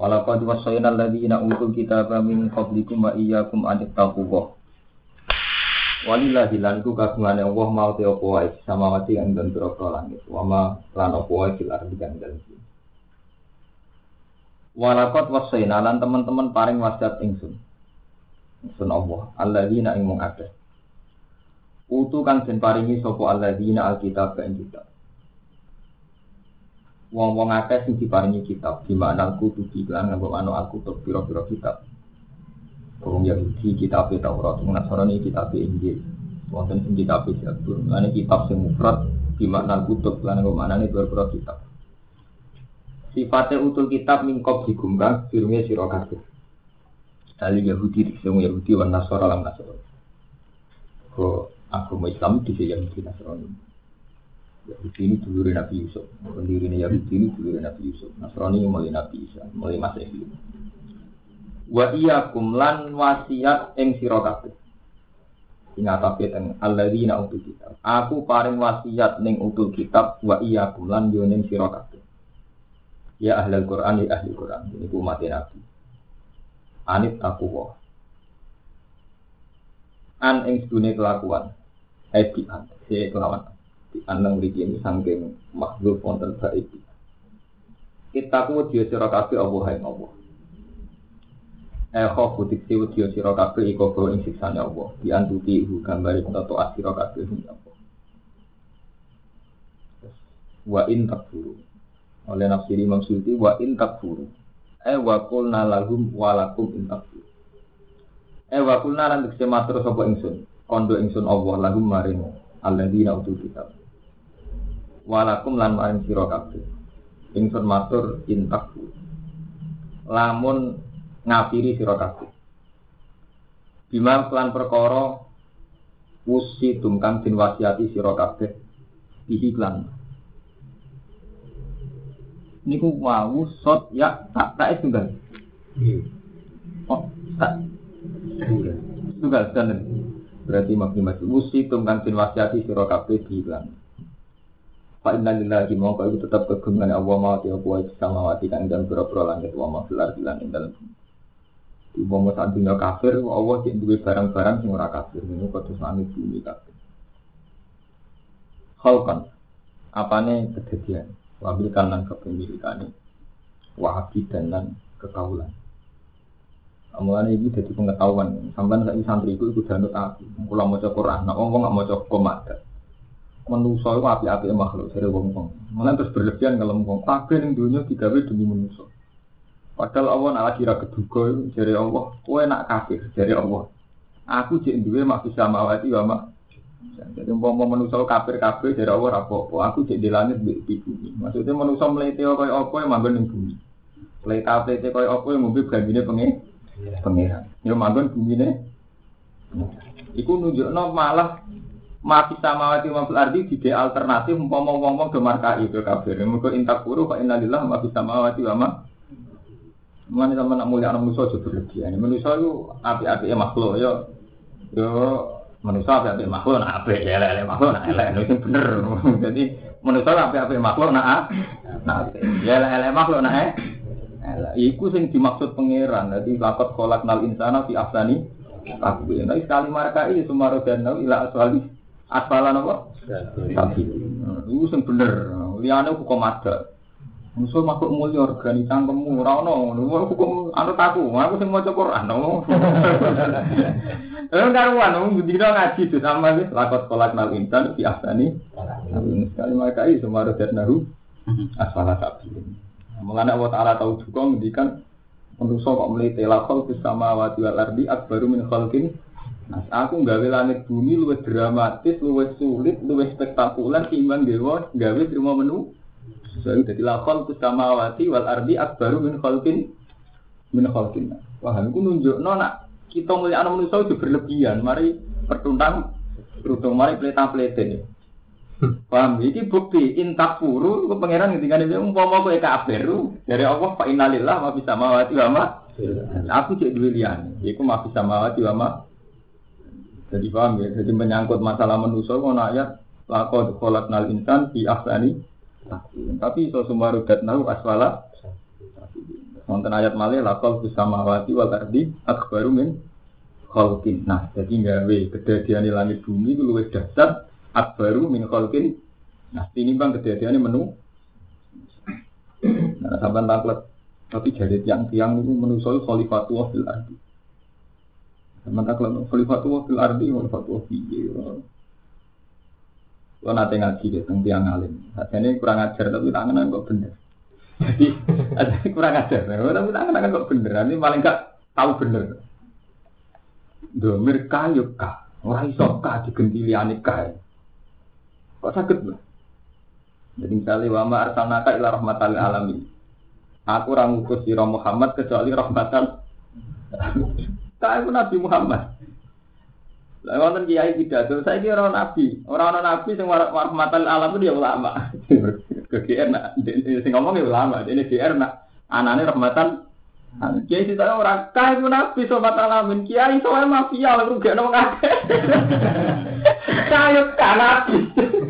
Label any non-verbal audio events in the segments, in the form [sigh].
Walaqad wassayna alladziina utul kitaba min qablikum wa iyyakum an tattaqullah. Walillahi lan ku kagungane Allah mau te apa wae samawati kang den pira langit wa ma lan apa wae fil ardh kang den. Walaqad wassayna lan teman-teman paring wasiat ingsun. Ingsun Allah, alladziina ing mung akeh. Utu kang den paringi sapa alladzina alkitab ing kitab. Wong-wong akeh sing diparingi kitab, di mana kutu lan nganggo anu alkitab pira-pira kitab. Wong Yahudi kitab Taurat, wong Nasrani kitab Injil. Wonten sing kitab Zabur, lan kitab sing mufrad di makna kutub lan nganggo maknane pira-pira kitab. Sifatnya utul kitab mingkop digungkang firme sira kabeh. Ahli Yahudi sing Yahudi wan Nasara lan Nasrani. Kok agama Islam di sini Yahudi Nasrani. Yahudi ini dulu Nabi Yusuf, pendiri Yahudi ini dulu Nabi Yusuf, Nasrani mulai Nabi Isa, mulai Masehi. Wa iya kumlan wasiat ing sira kabeh. Sing atape teng alladzina utul kitab. Aku paring wasiat ning utul kitab wa iya kumlan yo ning sira. Ya ahli Quran ya ahli Quran, ini umat Nabi. Anit aku wa. An ing sedune kelakuan. Edi an, si kelawan anang mriki ini saking makhluk wonten baik. Kita ku dia sira kabeh Allah ing Allah. Eh kok butik siwu dia sira kabeh iku bawa ing siksane Allah. Di antuti iku gambare tato asira kabeh ing Allah. Wa in takfuru. Oleh nafsiri Imam Suyuti wa in takfuru. Eh wa qulna lahum wa lakum in takfuru. Eh wa qulna lan tekse matur sapa ingsun. Kondo ingsun Allah lahum maring alladzina utul kitab walakum lan maring sira kabeh. Ingsun matur intakku lamun ngafiri sira kabeh. Bima lan perkara usi tungkang din wasiati sira kabeh. Ihiklan niku wau sot ya tak tak tunggal. Oh tak. Tunggal. Dan berarti maknimat usi tungkang din wasiati sira kabeh Fa inna lillahi mongko itu tetap kegungan Allah mau tiap buah sama mati kan dan pura-pura langit wa ma filar bilan ing dalam di bawah saat dunia kafir Allah cek duwe barang-barang sing ora kafir ini kudu langit bumi kafir. Khalqan apane kejadian? Wabil kanan kepemilikan wahabi dan lan kekaulan Amulan ini jadi pengetahuan. Sampai saya santri itu ikut danut aku. Kalau mau cek Quran, nah ngomong nggak mau cek komat menuso itu api-api makhluk dari wong wong. Malah terus berlebihan kalau ngomong kabeh ning dunia digawe demi menuso. Padahal Allah nak lagi ra keduga dari Allah, kowe nak kafir dari Allah. Aku cek duwe mak bisa mawati wa mak. Jadi mau menuso kafir kafir dari Allah rapopo. Aku cek di langit di, di bumi. Maksudnya menuso melete kaya apa yang manggon ning bumi. Melete melete kaya apa yang mungkin gandine pengen pengiran. Yo manggon bumine. Iku nunjukno malah mati samawati wa fil ardi di alternatif umpama wong-wong do markai ke kafir. Mergo intak puru fa innalillah ma fis samawati wa ma Mana sama nak mulia anak manusia juga berlebihan. Manusia itu api-api makhluk yo yo manusia api-api makhluk nak api ya lele makhluk nak elek itu bener. [laughs] Jadi manusia api-api makhluk nak nak ya lele makhluk nak eh. Iku sing dimaksud pangeran. Jadi lakot kolak nal insana fi afsani aku. Tapi sekali markai semua rodan ila aswali aspalan apa? Sapi. Itu sing bener. Liyane hukum ada. Musuh makhluk mulia organi cangkemmu ora ono ngono. Hukum anut aku. Aku sing maca Quran. [laughs] Eh karuan wong dina ngaji itu sama wis lakot kolak nal insan fi ahsani. Sekali mereka itu sumaro nahu asfala sapi. Mulane Allah Ta'ala tahu juga ngendikan manusa kok mlete lakol fis samawati wal ardi akbaru min khalqin Nah, aku gawe langit bumi luwih dramatis, luwih sulit, luwih spektakuler timbang dewa gawe terima menu. So, jadi lakon tu samawati wal ardi akbaru min khalqin min khalqin. Paham iku nunjukno nak kita melihat anak manusia itu berlebihan. Mari pertuntang beruntung mari pelita-pelita. Paham? Iki bukti intak puru ku pangeran ngendikane umpama kowe kafir dari Allah fa innalillah ma bisa mawati wa ma aku cek duwe liyane. Iku ma bisa mawati wa ma jadi paham ya, jadi menyangkut masalah manusia, ngono ayat kolak nal insan di ahsani tapi so semua rugat nahu aswala Wonten ayat malih lakol mawati wal ardi akbaru min khalqin. Nah, jadi gawe kedadian di langit bumi itu luwih dahsyat akbaru min khalqin. Nah, ini bang kedadian menu. Nah, sampai taklet tapi jadi tiang-tiang itu menusoi khalifatullah fil ardi. Sampai taklet khalifatullah fil ardi, khalifatullah fil Lo nate ngaji deh, tentang tiang alim. Ini kurang ajar tapi tangan kok bener. Jadi [laughs] kurang ajar. Tapi tangan kok bener. Ini paling gak tahu bener. Domir kayu kah. Orang iso kah digentiliane kah. Kok sakit loh. Jadi misalnya wama arsalnaka ila rahmatan alamin. Aku orang utus sira Muhammad kecuali rahmatan. Tak aku Nabi Muhammad. Lah wonten kiai pidato, saya kira orang nabi, orang orang nabi sing rahmatan alam itu dia ulama. [laughs] Kegiatan nak sing ngomong ya ulama, ini GR nak anane rahmatan Kiai sih saya orang kaya itu nabi sobat alamin. Kiai soalnya mafia lah rugi nong akeh. [laughs] Kaya kan nabi.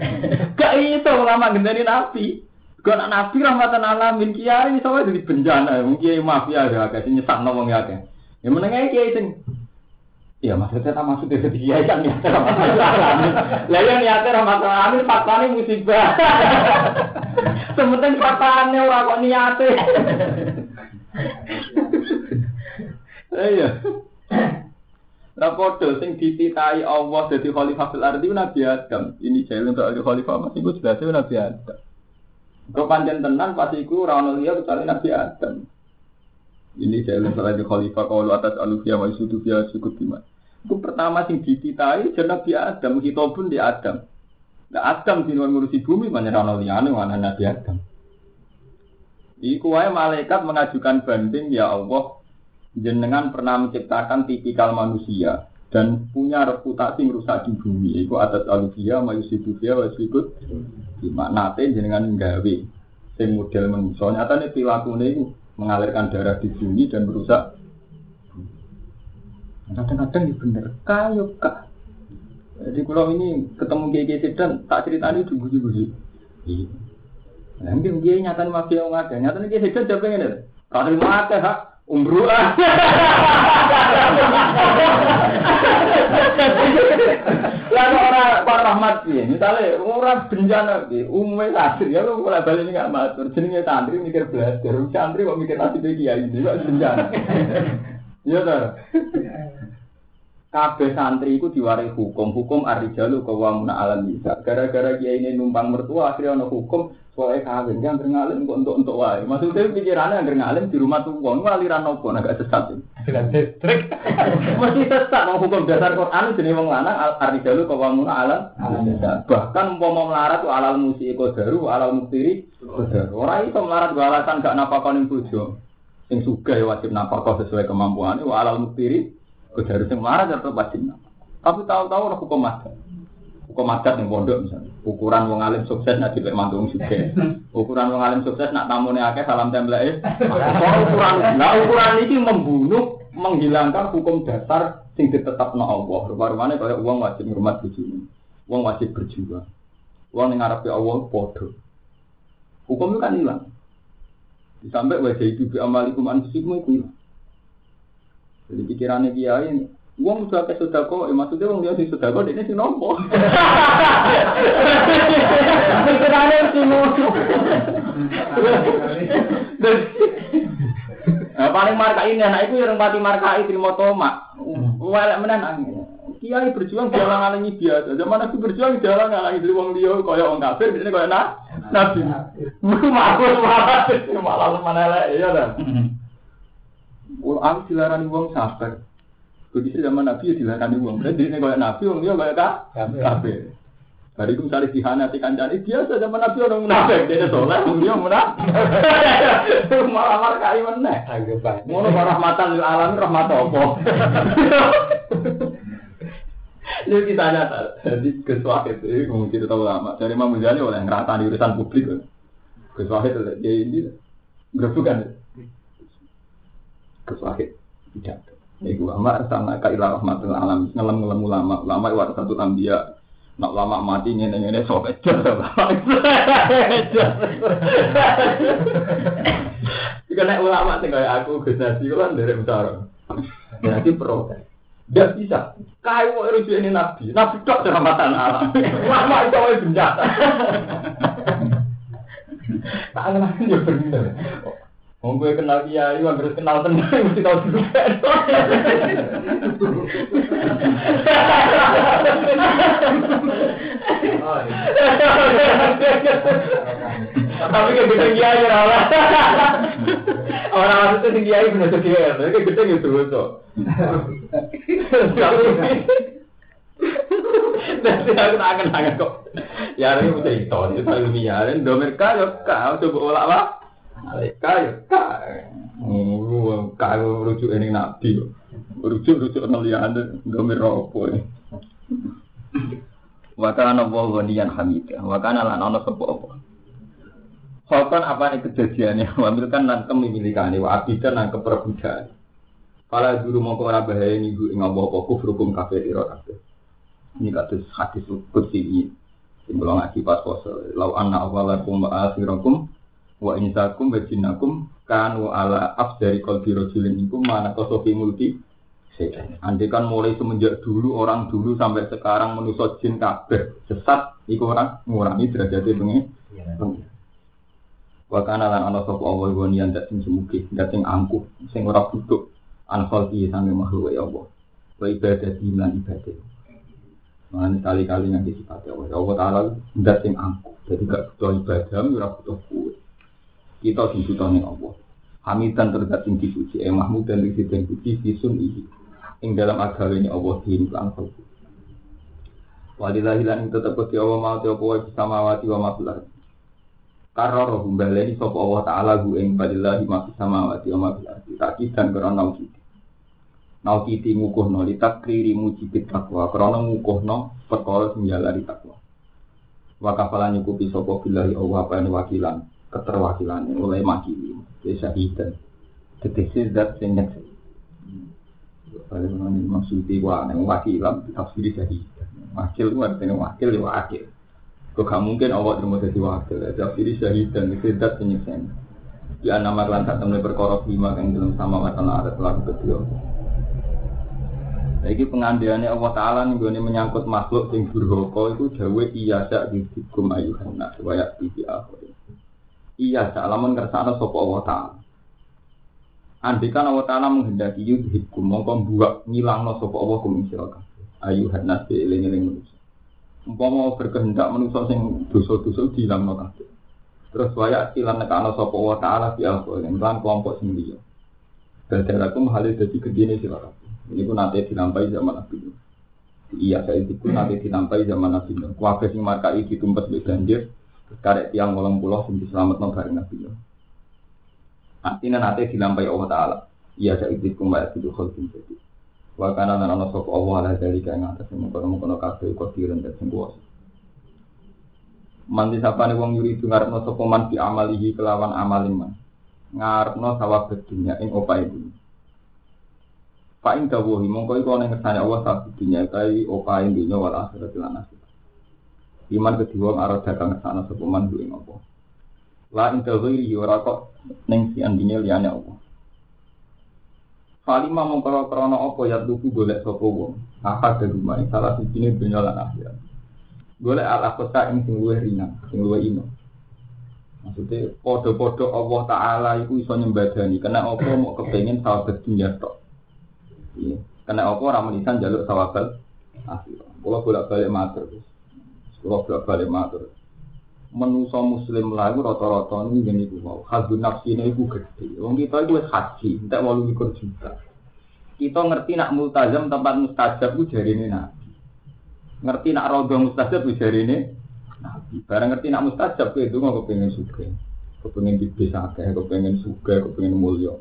[laughs] Gak itu ulama gendani nabi. Gak nabi rahmatan alamin. Kiai soalnya jadi bencana. Kiai mafia ya kayak nyesat ngomong ya kayak. Yang menengah kiai sing Iya maksudnya tak masuk dari dia kan ya Lah yang niatnya rahmatan alamin faktanya musibah. [laughs] Sementing faktanya orang kok niatnya. Iya. Rapodo sing dititai Allah jadi khalifah fil ardi Nabi Adam. Ini jalan untuk ada khalifah masih gue jelas Nabi Adam. Kau panjang tenan pasti gue orang liya kecuali Nabi Adam. Ini jalan untuk ada khalifah kalau atas alufia wa isudu via sukut gimana. Itu pertama sing dititai jadi Nabi Adam, kita pun di Adam. Nah Adam di ngurusi bumi banyak orang liyane mana Nabi Adam. Iku wae malaikat mengajukan banding ya Allah jenengan pernah menciptakan tipikal manusia dan punya reputasi merusak di bumi. Iku atas alufia mayusibufia wasikut nate jenengan nggawe sing model manusia nyata perilaku ini mengalirkan darah di bumi dan merusak Kadang-kadang ini bener, kayu kak. Jadi kalau ini ketemu kiai sedang tak ceritani dulu-dulu. Iya. Nah, mungkin dia nyata nih mafia yang ada, nyata nih dia sedang siapa ini? Kalau mau ada hak umroh. Lalu orang Pak Rahmat sih, misalnya orang bencana sih, umumnya kasir ya lu balik ini nggak matur, jenenge santri mikir belajar, santri kok mikir nasib kiai ini, kok bencana. Iya toh. Kabeh santri itu diwari hukum, hukum arijalu kawamuna alam bisa. Gara-gara dia ini numpang mertua akhirnya ono hukum soalnya kawin kan ngalim kok untuk untuk wae. Maksudnya pikirannya ngalim di rumah tuh uang aliran nopo agak sesat. Dengan distrik. Masih sesat mau hukum dasar Quran jadi wong lanang arijalu kawamuna alam. Bahkan mau melarat alal musi kodaru, alal muktiri kodaru. Orang itu melarat gak alasan gak napakonin bojo. Sing suga ya wajib napakah sesuai kemampuannya. Wa alal muktiri harus yang marah tetap wajib Tapi tahu-tahu orang hukum adat. Hukum adat yang pondok misalnya. Ukuran wong alim sukses nak dibek mantung juga. Ukuran wong alim sukses nak tamune akeh salam template. ukuran, nah ukuran ini membunuh, menghilangkan hukum dasar sing ditetapno Allah. Rupa-rupane kaya uang wajib ngurmat bojone. Uang wajib berjuang. Uang yang ngarepe Allah podo. Hukum kan hilang. Sampai wajah itu amalikum anfusikum itu hilang. Jadi pikirannya kiai Uang udah ke sodako, ya maksudnya uang dia di sodako, ini si nompo. Pikirannya si nompo. Nah, paling marka ini anak itu yang pati markai terima toma. Walek menan Kiai berjuang jalan ngalangi biasa. Zaman aku berjuang jalan ngalangi dari wong dia kaya wong kafir, ini kaya nak nabi. Malah malah malah mana lah, iya dah. Aku dilarani wong sabar. Begitu zaman Nabi ya dilarani wong. Berarti ini kayak Nabi, wong dia kayak kah? Kafir. Hari itu misalnya dihanati kancane biasa zaman Nabi orang munafik, dia soleh, dia munafik. [laughs] Malah malah kali mana? Ngono kok rahmatan lil alamin rahmat apa? Ini kita nyata, jadi kesuahid itu ngomong cerita ulama. Dari Imam Ghazali oleh ngerata di urusan publik. Kesuahid itu dia ini gerusukan. Kesuahid tidak. Ya ulama sama kailah rahmatul alam ngelem ngelem ulama ulama itu satu tambia Nak lama mati ini ini ejar. Jika naik ulama sih kayak aku Gus Nasi kan dari besar. Jadi protes. Tidak bisa. Kau mau rujuk ini nabi. Nabi tak selamatan alam. Lama itu awal bencana. Tak kenal dia benar. Mau gue kenal kiai, gue harus kenal tenang, [laughs] mesti tahu dulu. Tapi kayak gede kiai ora. Orang itu kiai bener kiai, tapi kayak gede gitu tuh. Nanti aku tak akan kok. Ya ini bisa itu, itu ilmiah. Dan domerka ya kau coba olah apa? Mereka ya kau, kau rujuk ini nabi. Rujuk rujuk nelian domer ropo. Wakana wa ghaniyan hamidah. Wakana lan ana sapa apa. Khoton apa nih kejadiannya? Wamilkan nan kemilikannya, wa abidan nan keperbudakan. Kala guru mongko ora bahaya niku ing apa-apa kufrukum kafir ira kabeh. Ini kados hadis kursi ini. Ngaji pas poso. Lau anna awalakum wa akhirakum wa insakum wa jinnakum kanu ala afdari qalbi rajulin ikum mana kosofi mulki Andai kan mulai semenjak dulu orang dulu sampai sekarang menusuk jin kabeh sesat iku orang ngurangi derajatnya pengen. Wa kana lan ana sapa Allah gonian dak sing semugi, dak sing angkuh, sing ora butuh anfal iki sange makhluk ya Allah. Wa ibadah lan ibadah. Mana kali-kali nanti sifat Allah. Allah Ta'ala dak sing angkuh. Jadi gak butuh ibadah, ora butuh kuat. Kita butuh Allah. Hamidan terdat sing dipuji, eh Mahmud dan disiden puji fisun iki. Ing dalam agama ini Allah din lan kalbu. Walillahi lan tetep kuti Allah mau te apa wae samawati wa ma fil ardi. Karoro humbaleni sapa Allah taala gu ing walillahi ma fis samawati wa ma fil ardi. Takidan karena naukiti. Naukiti ngukuhno li takriri mujibit takwa karena ngukuhno perkara sing jalari takwa. Wa kafalan nyukupi sapa billahi Allah apa wakilan keterwakilan oleh makili. Desa hidan. Tegese zat sing nyekseni. Kalau ini maksudnya wah, neng wakilan tafsir syahid. Wakil itu artinya wakil ya wakil. Kok gak mungkin Allah terima jadi wakil. Tafsir syahid dan sedat penyiksa. Di nama kelan saat temen perkara lima yang dalam sama wacana ada telah kedua. Lagi pengandiannya Allah Ta'ala gue menyangkut makhluk yang berhoko itu jawa iya sak di hukum ayuhan nak supaya akhir. Iya sak lamun kersana sopo Allah Ta'ala. Andikan Allah Ta'ala menghendaki yudhibkum mongko buak ngilangno sapa Allah kum sira Ayu hanas eling-eling manusia. Umpama berkehendak manusia sing dosa-dosa dilangno kabeh. Terus waya silan nekano sapa Allah Ta'ala di al-Qur'an lan kelompok sing liya. Dadarakum halih dadi gedene. Ini pun nanti dilampai zaman Nabi. Iya, saya itu nanti dilampai zaman Nabi Nuh. Sing markai ditumpes mbek banjir, karek tiang wolong pulau sing diselametno bareng Nabi Nuh. Artinya nanti dilampai Allah Ta'ala. Iya saya itu kembali itu khulkin jadi. Wa kana lan ana sapa Allah ala dari kang atas mengkono-mengkono kabeh kodiren dan sing kuwasa. Man disapane wong yuri itu ngarepno sapa man bi amalihi kelawan amaling man. Ngarepno sawab dunya ing opahe dunya. Pak ing dawuhi mongko iku ana ngersane Allah sak dunya kai opahe dunya wal akhirat lan akhirat. Iman kedua arah dagang ngersane sapa man ing apa. La inta ghairi ora kok ning si andine liyane apa. Falima mongkoro krono apa ya tuku golek sapa wong. De rumah salah sijine dunya lan akhirat. Golek al akhsa ing sing ringan, sing ino. Maksudnya podo-podo Allah Ta'ala itu iso nyembadani Kena apa mau kepengen sahabat dunia tok Iya Kena apa orang menisan jaluk sahabat Akhirnya Kalau bolak balik matur Kalau bolak balik matur menuso muslim lagu rata-rata ini jadi gue mau hadu nafsi ini gue gede wong kita itu haji tidak mau likur juta kita ngerti nak multazam tempat mustajab jadi ini nabi Ngerti nak rodo mustajab bisa ini. Nabi. Barang ngerti nak mustajab itu nggak kepengen suka. Kepengen bisa akeh, suka, kepengen mulia.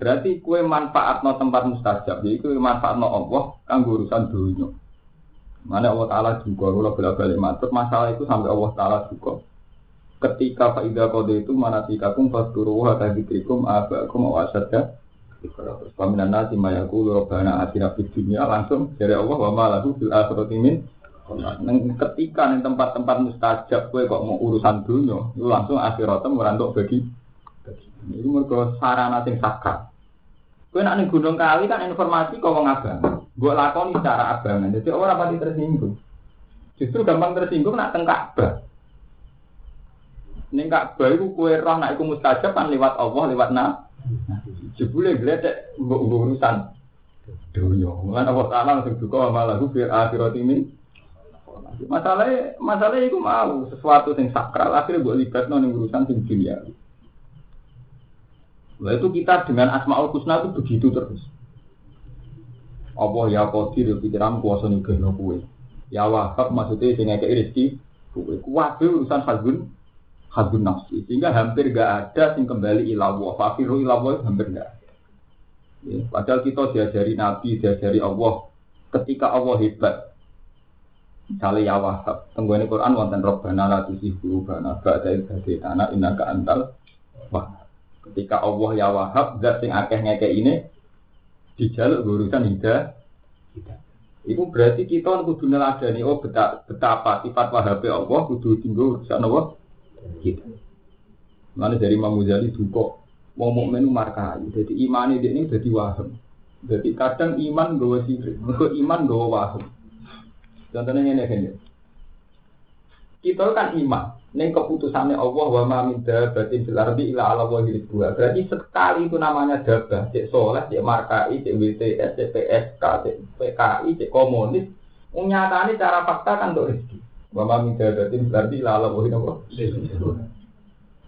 Berarti kue manfaat no tempat mustajab, jadi kue manfaat no Allah kan urusan dunia. Mana Allah Taala juga, kalau bela balik matur masalah itu sampai Allah Taala juga. Ketika faidah kode itu mana tikakum fasturu wa tadikrikum abakum awasadda Terus paminan nasi mayaku robbana atina fid dunia langsung dari Allah wa ma lahu fil akhirati min Neng ketika nih tempat-tempat mustajab kue kok mau urusan dunia, lu langsung akhiratnya merantuk bagi. Ini mereka sarana sing sakral. Kue nak nih gunung kali kan informasi kau mau abang. Gue lakoni secara abangan. Jadi orang pasti tersinggung. Justru gampang tersinggung nak tengkak bah. Neng Ka'bah itu kue roh nak iku mustajab kan lewat Allah, lewat na. Jebule gledek mbok urusan dunia. Mulane Allah Taala langsung malah biar akhirat ini Masalahnya, masalahnya itu mau sesuatu yang sakral akhirnya buat libat non urusan sing dunia. Itu kita dengan Asmaul Husna itu begitu terus. Allah ya qadir pikiran kuasa no kue. Ya wahab maksudnya sing ngekek rezeki kue. Kuwabe urusan hadun hadun nafsi. Sehingga hampir gak ada sing kembali ilawo. Fakiru ilawo hampir gak ada. Ya, padahal kita diajari Nabi, diajari Allah. Ketika Allah hebat, Misalnya ya wahab, tenggone Quran wonten robbana la tusih qulubana ba'da id hadaitana innaka antal wahab. Ketika Allah ya wahab, zat sing akeh ngeke ini dijaluk urusan hidayah. Itu berarti kita kudu neladani oh betapa sifat wahabe Allah kudu tinggal urusan kita. Mana dari Imam Ghazali duka mau mukmin markai. Jadi iman ini jadi wahab. Jadi kadang iman gawa sirik, mergo iman gawa wahab. Contohnya ini ini. Kita kan iman. Neng keputusannya Allah wa ma min dabatin fil ardi ila ala wa. Berarti sekali itu namanya dabah, cek soleh, cek markai, cek WTS, cek PSK, cek PKI, cek komunis. Nyatanya cara fakta kan untuk rezeki. Wa ma min dabatin fil ardi ila ala wa.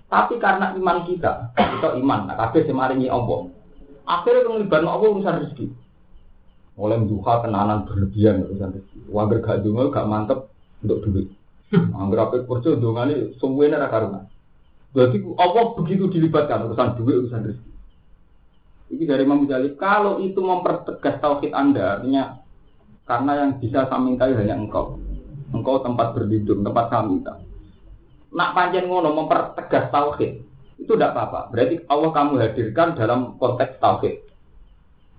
Tapi karena iman kita, kita iman, nah kabeh semaringi Allah. Akhirnya melibatkan Allah urusan rezeki. Mulai duha kenanan berlebihan urusan rezeki. Wanger gak dungo gak mantep untuk duit. Angger apa kerja dongane semuanya ra karuan. Berarti Allah begitu dilibatkan urusan duit urusan rezeki. Ini dari Imam Ghazali, kalau itu mempertegas tauhid Anda, artinya karena yang bisa saya minta hanya engkau. Engkau tempat berlindung, tempat saya minta. Nak panjang ngono mempertegas tauhid, itu tidak apa-apa. Berarti Allah kamu hadirkan dalam konteks tauhid.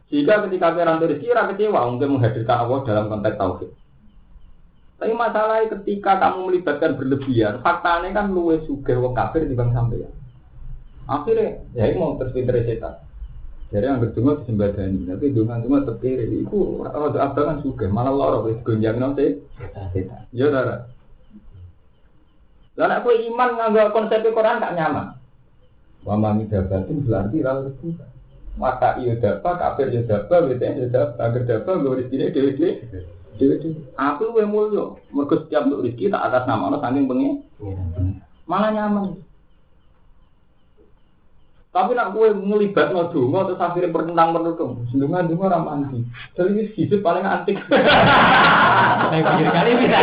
Jika ketika kira rezeki, kecewa mungkin menghadirkan Allah dalam konteks tauhid. Tapi masalahnya ketika kamu melibatkan berlebihan, faktanya kan luwe suge wong kafir di bang sampai ya. Akhirnya, ya ini mau terpinter setan. Jadi yang berdua disembadani, tapi dengan cuma terpilih. Itu rada abangan suge, malah lorok wis gonjang nanti. Setan. Ya darah. Lalu aku iman nggak konsep Quran gak nyaman. Wa mami dabatin berarti lalu bukan maka iya dapat, kafir ya dapat, weten ya dapat, agar dapat, gue rezeki dewi dewi. Aku lu mulio, mereka setiap untuk rezeki tak atas nama Allah saking bengi. Malah nyaman. Tapi nak gue ngelibat no dungo terus akhirnya bertentang bertentang. Sendungan dungo ramanti. Jadi ini hidup paling antik. Yang kali bisa.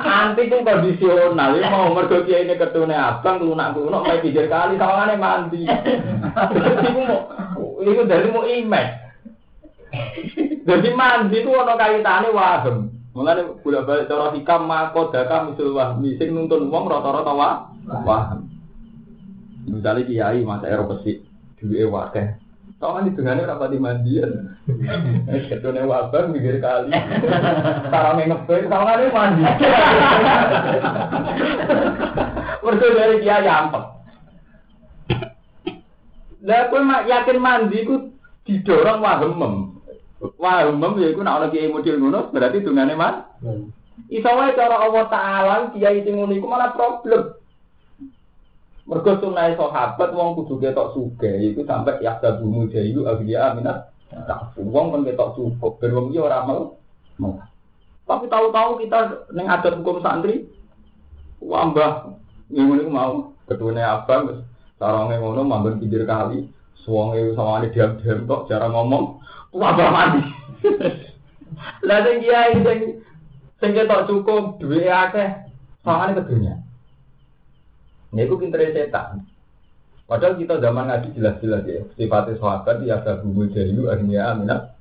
Antik itu kondisional. Ini mau mergo kiai ini ketune abang lunak lunak mau pikir kali sawangannya mandi. Iku mau itu dari mau imej. Jadi mandi itu ono kaitannya waham. Mulane bolak balik cara hikam makodaka misul wahmi sing nuntun wong rata-rata waham. Misalnya kiai masa eropesi duwe wakeh. Tau kan hitungannya berapa di mandian? [laughs] Ketune wabah mikir kali. [laughs] Sarame ngepe, tau kan mandi. [laughs] Mergo dari kiai ampek. Lah kowe yakin mandi ku didorong wahemem. Wahemem ya iku nek ana kiai model ngono berarti dungane man. Iso wae cara Allah taala kiai sing ngono iku malah problem. Mergo sunai sahabat wong kudu ketok suge iku sampai ya bumu jayu awliya minat tak wong kan ketok cukup ben wong iki ora mau. Tapi tahu-tahu kita ning adat hukum santri wambah ngene iku mau ketune abang sarane ngono manggon pinggir kali suwonge sawangane diam-diam tok jarang ngomong wabah mandi. Lah sing kiai sing sing ketok cukup duwe akeh sawangane ke dunia. Ini itu pinter setan. Padahal kita zaman ngaji jelas-jelas ya, sifatnya sahabat ya ada bumbu jahilu akhirnya aminah.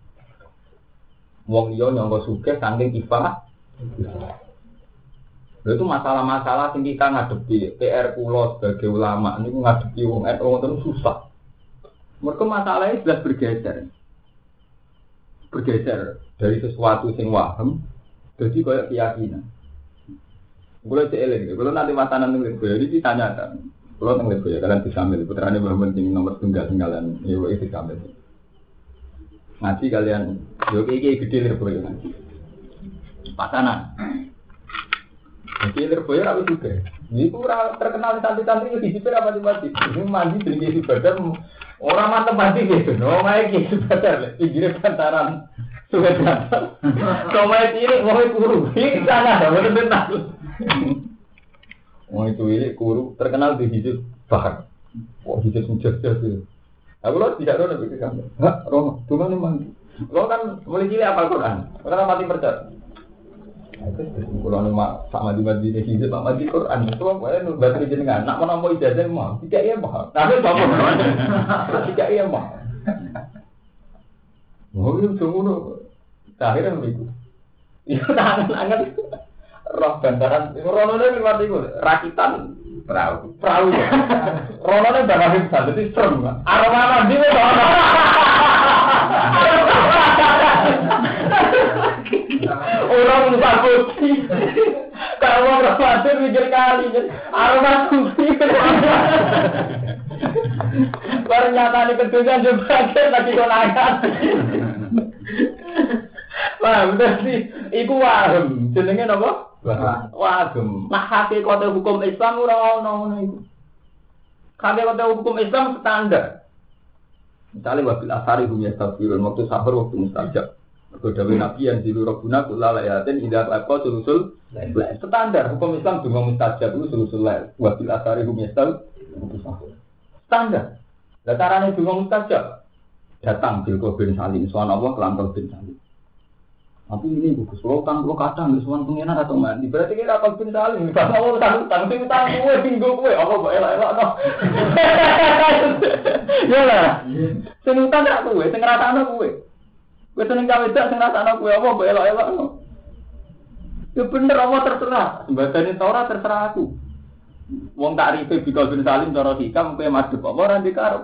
Wong liya nyangka sugih saking ifah. Lha itu masalah-masalah sing kita ngadepi PR kula sebagai ulama ini ngadepi wong NU ngoten susah. Mereka masalahnya jelas bergeser. Bergeser dari sesuatu sing waham jadi kayak keyakinan. Gue cek eling, gue nanti matanan nih gue ini ditanyakan. Kalau tentang ya kalian bisa ambil putrane Muhammad yang nomor tunggal tinggalan, ya itu ambil. Ngaji kalian, yo kayak gede lir boy ngaji. Patanan. Jadi lir boy rapi juga. Ini kurang terkenal santri-santri di situ apa di masjid. Ini mandi jadi ibadah orang mantep mandi gitu. No, main gitu ibadah. Pinggirnya bantaran. Sudah datang. Main ini mau kuru. Ini sana ada betul-betul. Oh itu ini guru terkenal di hidup bahar. Oh hidup sejak itu. Aku lo tidak tahu nabi kamu. Hah, Romo, tuh kan memang. Lo kan mulai cilik apa Quran? Karena mati percaya. Itu kalau nama sama di masjid di hidup sama di Quran itu apa ya nubat jenengan. Nak mau ijazah mau. Tidak iya mah. Tapi apa? Tidak iya mah. Oh itu semua. Akhirnya begitu. Itu tangan tangan roh bantaran rono ne liwat iku rakitan perahu perahu ya rono bisa jadi serem aroma mandi orang lupa putih kalau orang mati mikir kali aroma putih Ternyata ini kedunya juga lagi konangan. Wah, bener sih. Iku waham. Jenenge napa? Wagem. Nah hakikate hukum Islam ora ono ngono iku. Hakikate hukum Islam standar. Misalnya wabil asari hum yastafirun waktu sahur waktu mustajab. Mergo dawuh Nabi yang dilu robuna kula layatin indah apa sulusul standar hukum Islam juga mustajab itu sulusul lail. Wabil asari hum yastafirun standar. Lah carane juga mustajab datang bil bin salim soal Allah kelantar bin salim. Tapi ini bagus, lo kan lo kadang di suan pengiran atau mandi. Berarti kita akan bin saling. Kalau mau utang utang, tapi utang gue tinggal gue. Apa gue elak elak no? Ya lah. Sing utang gak gue, sing ngerasa anak Gue seneng cawe dak, sing ngerasa anak gue. Apa elak no? Ya bener apa terserah. Badan Torah terserah aku. Wong tak ribe bikol bin salim cara hikam kowe madhep apa ora dikarep.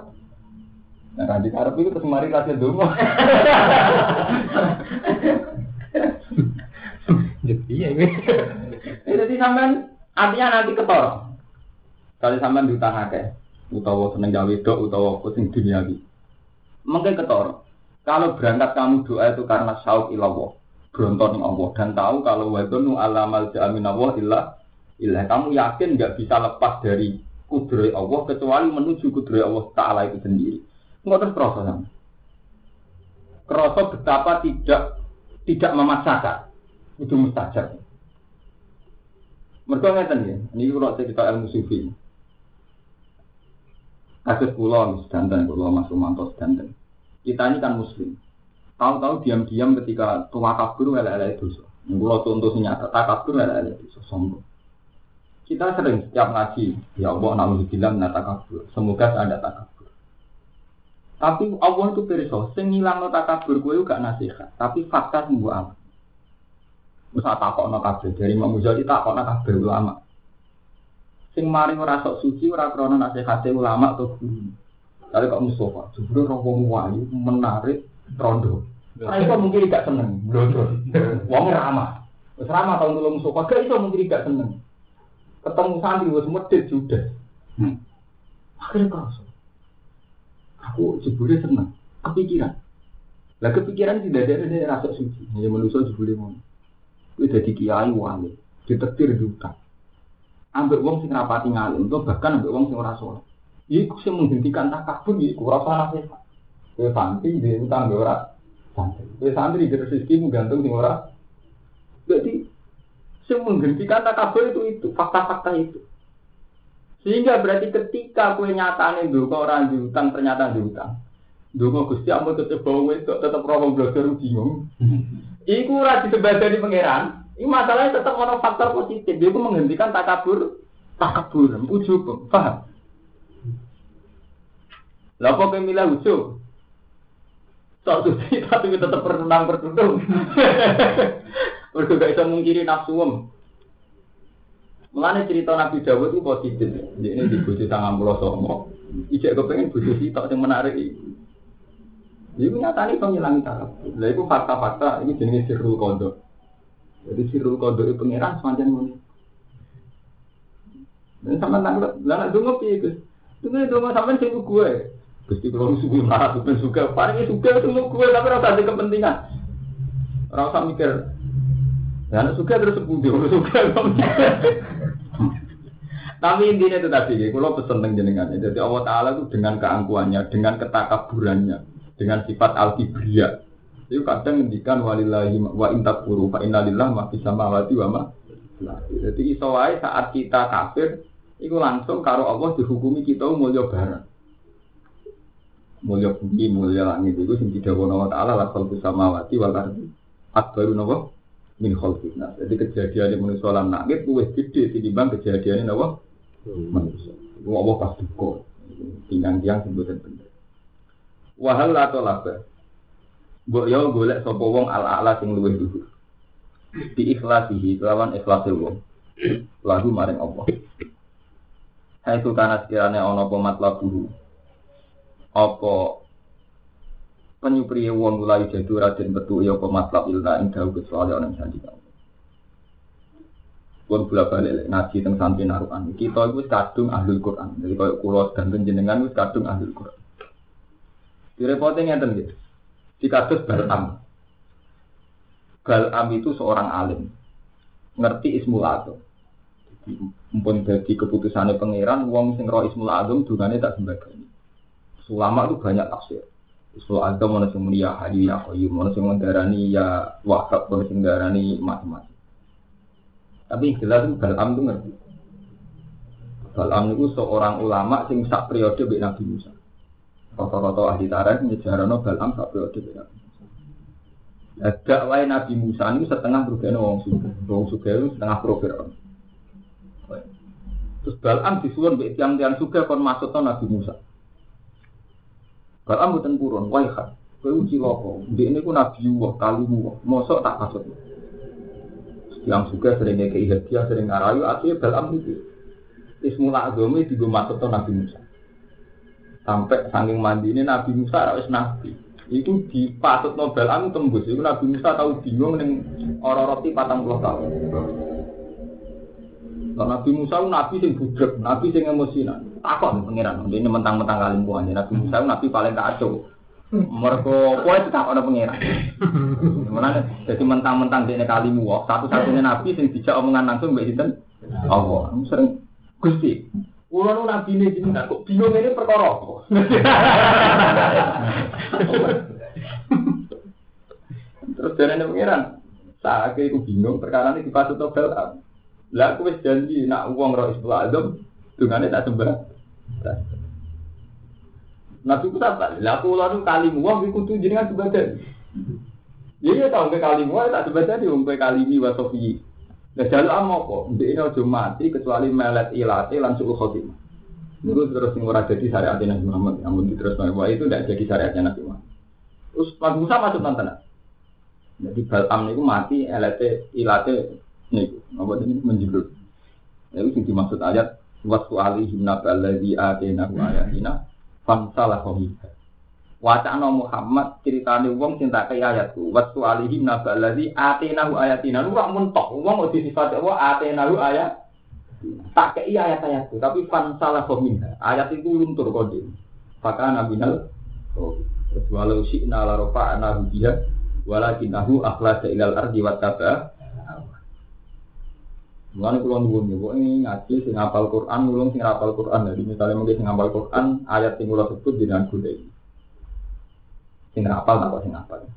Nah, ra dikarep itu terus mari kasih donga. Iya ini. Jadi sampean artinya nanti ketor. Kalau sampean diutang akeh, utawa seneng gawe dok, utawa pusing duniawi. Mungkin ketor. Kalau berangkat kamu doa itu karena sauk ilawah, berontor Allah dan tahu kalau wadonu alamal jamin Allah ilah ilah kamu yakin nggak bisa lepas dari kudrai Allah kecuali menuju kudrai Allah Taala itu sendiri. Nggak terus proses. Kerasa betapa tidak tidak memaksakan itu mustajab. Mereka ngeten ya, ini kalau cerita ilmu sufi. Kasus pulau sedanten, pulau Mas Romanto sedanten. Kita ini kan muslim. Tahu-tahu diam-diam ketika tua kabur lele itu. Pulau contoh nyata, tak kabur lele itu sombong. Kita sering setiap ngaji, ya Allah namun bilang nata kabur. Semoga ada takabur. Tapi Allah itu perso, sing ngilang takabur gue juga nasihat. Tapi fakta sembuh amat. Masa takok no kabeh dari Imam Ghazali takok no kabeh ulama. Sing mari sok suci ora krana ulama atau guru. Kali kok Mustafa, roh wong wayu menarik rondo. Nah, itu mungkin tidak seneng, blondro. Wong ramah. Wis ramah tahun dulu Mustafa, gak iso mungkin tidak seneng. Ketemu santri wis medhit judes. Hmm. Akhirnya kerasa. Aku jebule seneng, kepikiran. Lah kepikiran tidak ada dari rasa suci. Ya manusia jebule ngono. Itu jadi kiai wali, ditetir utang. Ambil uang sing rapati ngalim, itu bahkan ambil uang sing ora soleh. Iku sing menghentikan takabur, iku rasa nasihat. Kue santri di utang ora santri. Kue santri di rezeki gantung sing ora. Jadi sing menghentikan takabur itu itu fakta-fakta itu. Sehingga berarti ketika kue nyatane dulu orang diutang ternyata diutang. Dungo Gusti ampun tetep bau itu tetep roh belajar bingung. Iku ora disebadani pangeran. Ini masalahnya tetap ono faktor positif. Dia itu menghentikan takabur, takabur, ujub, paham? Lah kok milih ujub? Sok suci [laughs] tapi tetap bertundang bertundung. [laughs] Mereka gak bisa mengkiri nafsu om. Mulane cerita Nabi Dawud itu positif. Ini di bojo tangan pulau somo. Ijek kepengen bojo sitok yang menarik itu. Itu nyatanya penghilang taraf. Lah itu fakta-fakta ini jenis sirul kodo. Jadi sirul kodo itu pengiran semacam ini. Dan sama lah nak dungo piye Gus? Dungo dungo sampean sing gue. Gusti kalau suku marah suka suka, paling suka itu gue tapi rasa ada kepentingan. Rasa mikir. Ya suka terus sepundi, orang suka. Tapi intinya itu tadi, kalau pesen jenengan. Jadi Allah Taala itu dengan keangkuhannya, dengan ketakaburannya, dengan sifat al-kibriya. Itu kadang ngendikan walillahi wa intak puru fa innalillah ma fis samawati wa ma Jadi iso wae saat kita kafir itu langsung karo Allah dihukumi kita mulya bareng. Mulya bumi, mulya langit itu sing didhawuhi wa taala la khalqus samawati wal ardi akbaru napa min khalqin nas. Jadi kejadian di manusia lan langit luwih gede tinimbang kejadian napa manusia. Allah pas duka. Tinggal tiang sebutan bener. Wahal atau laba. Mbok yo golek sapa wong ala-ala sing luwih dhuwur. Di ikhlasihi kelawan ikhlase wong. Lagu maring Allah. Hai sultana sekiranya ana apa matlabuhu. Apa penyupriye wong mulai jadu raden betu ya apa matlab ilna ing dawuh kecuali ana janji kau. Pun bola balik ngaji teng santri narukan. Kita itu kadung ahlul Quran. Jadi kalau kulo dan jenengan itu kadung ahlul Quran. Direpotnya ngeten gitu. Di kasus Balam. Balam itu seorang alim. Ngerti Ismul Azam. Mumpun jadi keputusannya pangeran, wong sing roh Ismul Azam dungane tak sembadani. Sulama itu banyak tafsir. Ismul Azam mana sing mulia hadi ya qayyum, mana sing mendarani ya wahab, mana sing mendarani macam-macam. Tapi jelas itu Balam itu ngerti. Balam itu seorang ulama sing sak periode Nabi Musa. Rata-rata ahli tarikh nyejarano Balam sak periode beda. Dakwah Nabi Musa ini setengah berubah wong suka, wong itu setengah profil. Terus Balam disuwun mbek tiang-tiang suka kon Nabi Musa. Balam buatan purun, wah kan, kowe Dia ini ku Nabi Allah, kalimu, mosok tak masuk. Yang suka sering kayak hadiah, sering ngarayu, akhirnya Balam itu. Ismul Azami juga masuk Nabi Musa. Sampai saking mandi ini Nabi Musa harus nabi. Itu dipatut Nobel anu tembus. Itu Nabi Musa tahu bingung neng orang roti patang puluh tahun. Kalau Nabi Musa nabi sing budek, nabi sing emosinan. Takon pangeran, ini mentang-mentang kali buahnya. Nabi Musa nabi paling kacau. Mereka kue itu tak ada pangeran. Mana jadi mentang-mentang dia kali muak, satu-satunya nabi sing dijak omongan langsung mbak Sinten. Allah, sering gusti. Kulo nu nabi ini jenengan kok bingung ini perkara? Terus dari pengiran, saya aku bingung perkara ini dipatut Nobel. Lah aku wis janji nak uang roh isbul azam dungane tak sembah. Nabi ku tak lah aku lalu kali uang iku kudu jenengan sebadan. Iya iya tau ke kali uang tak sebadan di umpe kali ini wa sofi. Nah jalur amo kok, ini aja mati kecuali melet ilate langsung khotimah. Itu terus ora jadi syariat Nabi Muhammad, namun terus bahwa itu tidak jadi syariatnya Nabi Muhammad. Terus Nabi Musa masuk nonton. Jadi Balam itu mati, elate ilate nih, apa ini menjeblur. Itu yang dimaksud ayat wasu alihim nabal ladzi atenahu ayatina famsalah kohibah. Wacana Muhammad ceritane wong sing tak kei ayatku. Wasu alihim nabal ladzi atenahu ayatina. Lu rak mentok wong di sifat apa atenahu ayat. Tak kei ayat-ayatku, tapi fan salah minha. Ayat itu luntur kode. Maka nabinal oh. Walau syi'na la rafa'na biha walakinahu akhlasa ilal ardi wa taba Mulane kula nuwun yo ini ngaji sing hafal Quran, ulung sing hafal Quran. Jadi misalnya mungkin sing hafal Quran, ayat sing kula sebut jenengan golek. Sing hafal apa sing hafal.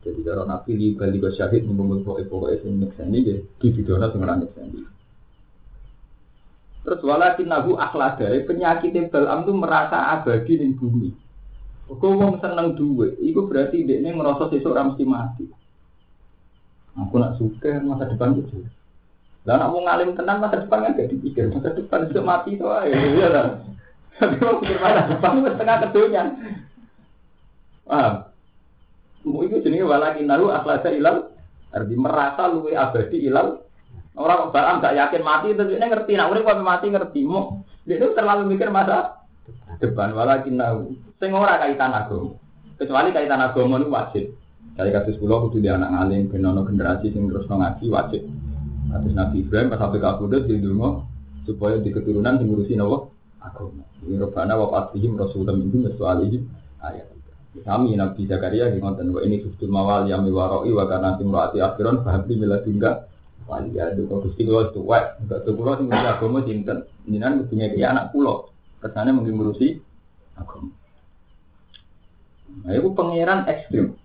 Jadi kalau nabi di bali syahid mengumpul pokok-pokok sing nyekseni ya di bidana sing ora nyekseni. Terus walakin nahu akhlada, penyakit Balam itu merasa abadi di bumi. Kok wong seneng duit, itu berarti dia ini sesuk ora mesti mati. Aku nak suka masa depan itu. Lah nak mau ngalim tenan masa depan kan gak dipikir, masa depan itu mati itu aja. Iya. Tapi mau pikir masa depan itu setengah kedunya. Paham? Mau itu jenis walakin nalu akhlasa ilal, arti merasa luwe abadi ilal. Orang balam gak yakin mati, terus dia ngerti. Nah, orang mati ngerti. Mau dia itu terlalu mikir masa depan walakin nahu sing ora kaitan agama kecuali kaitan agama itu wajib dari kasus pulau kudu dia anak ngalim benono generasi sing terus ngaji wajib Atas Nabi Ibrahim pas sampai kabudut di dungo supaya di keturunan ngurusi nawa agama. Ini robana wa fatihim rasulullah itu mesu alihim ayat. Kami Nabi Zakaria di ngonten wa ini subtul mawal yang miwaroi wa karena timroati akhiron fahabli miladunga wali ya kok gusti kula tuwek enggak tuh kula sing agama sinten. Jenengan kudu ngeki anak kula kesannya mungkin ngurusi agama. Nah, itu pangeran ekstrim.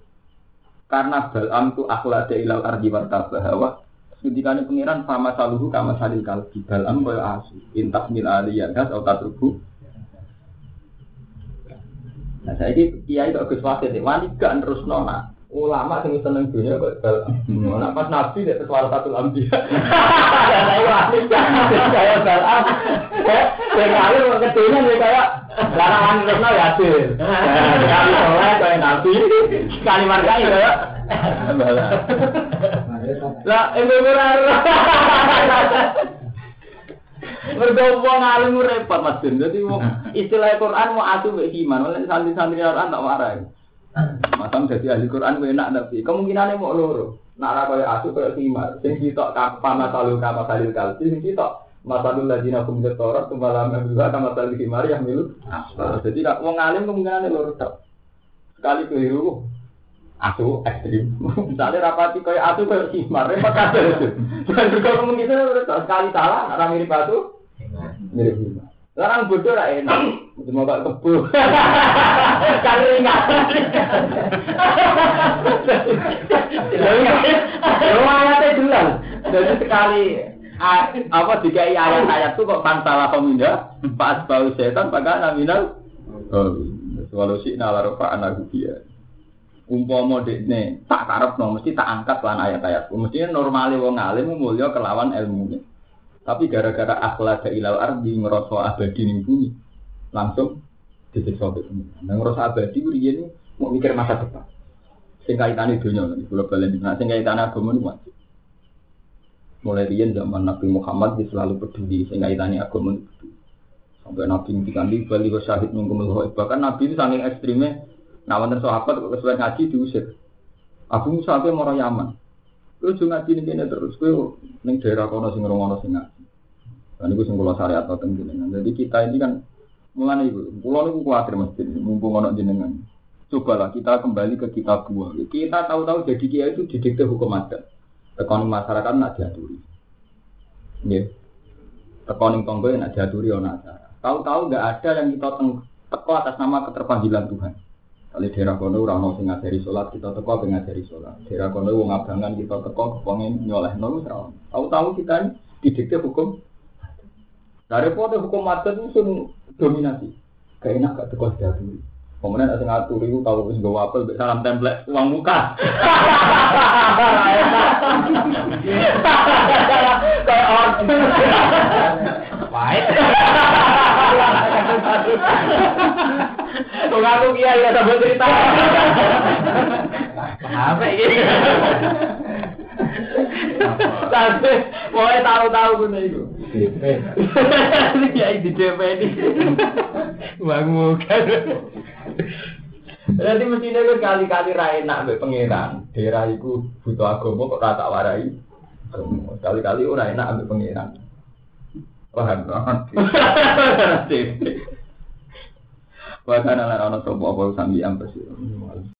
Karena Balam itu akhlak ilal ardi warta bahwa ketika ini pangeran sama saluhu kama salil kalbi Balam kaya asu intas mil aliyadas atau tatrubu Nah saya ini kiai kok Gus Wasit, wani gak terus nona ulama sing seneng dunia kok bal. Nah pas nabi nek salah satu lambi. [laughs] Ya saya wali saya bal. Sing kali kok kedunya nek kaya larangan terusno ya hasil. Sekali soleh kaya nabi, sekali markai. Lah embe ora. Mergo wong alim repot Mas Dadi istilah Quran mau atu mek iman, santri-santri Quran tak warai. Masam jadi ahli Quran gue enak tapi kemungkinannya mau loro. Nak ra kaya aku kaya himar. Sing sitok kapa masalu kama salil kalbi sing sitok masalul ladina kum torot kembali juga kama salil himar yang milu. Jadi wong alim kemungkinannya loro tok. Sekali keliru aku ekstrim. Misalnya rapati kaya aku kaya himar repot kabeh. Dan juga kemungkinan sekali salah nak mirip aku mirip himar. Larang bodoh lah enak. Cuma gak kebu. [laughs] Kan ringan. Lumayan duluan. Jadi sekali apa jika ayat-ayat itu kok pantalah pemindah pas bau setan pakai naminal walau sih nalarofa anak dia umpama dekne tak karep no mesti tak angkat lan ayat-ayat mestinya normalnya wong alim mulia kelawan ilmunya tapi gara-gara akhlak ilal ardi ngerasa abadi ning bumi, langsung disiksa itu. Nah ngerasa abadi ini mau mikir masa depan. Sing kaitane dunya nih, kula balen nah sing kaitane agama niku. Mulai riyen zaman Nabi Muhammad dia selalu peduli sing kaitane agama. Sampai Nabi ngendikandi bali wa syahid melhoib. Bahkan Nabi itu saking ekstrimnya, nah wonten sahabat kesuwen ngaji diusir. Abu Musa ape mara Yaman. Kowe jo ngaji ning kene terus kowe ning daerah kono sing ngono sing ngaji. Dan itu sing kula syariat atau jenengan. Jadi kita ini kan mulane ibu, kula niku kuwatir mesti mumpung ono jenengan. Cobalah kita kembali ke kita buah. Kita tahu-tahu jadi kiai itu didikte hukum adat. Tekoning masyarakat nak diaturi. Nggih. Tekoning tonggo nak diaturi ono acara. Tahu-tahu nggak ada yang kita teko atas nama keterpanggilan Tuhan. Kali daerah kono ora ono sing ngajari salat, kita teko ben ngajari salat. Daerah kono wong abangan kita teko kepengin nyolehno wis ora. Tahu-tahu kita ini didikte hukum dari foto hukum adat itu sun dominasi. Kayak enak gak tekos dulu. Kemudian ada ngatur itu tahu wis gawa apel salam template uang muka. Kayak orang. [laughs] Baik. Kau ngaku kiai ya sambil cerita. Apa ini? Tapi mau tahu-tahu guna itu. Ya di DP ini. Uang muka. Nanti mestinya kan kali-kali rai nak be pangeran. Daerah itu butuh agama kok rata warai. Kali-kali ora enak ambek pangeran. Paham [laughs] Wa kana lan ana sapa apa sambi am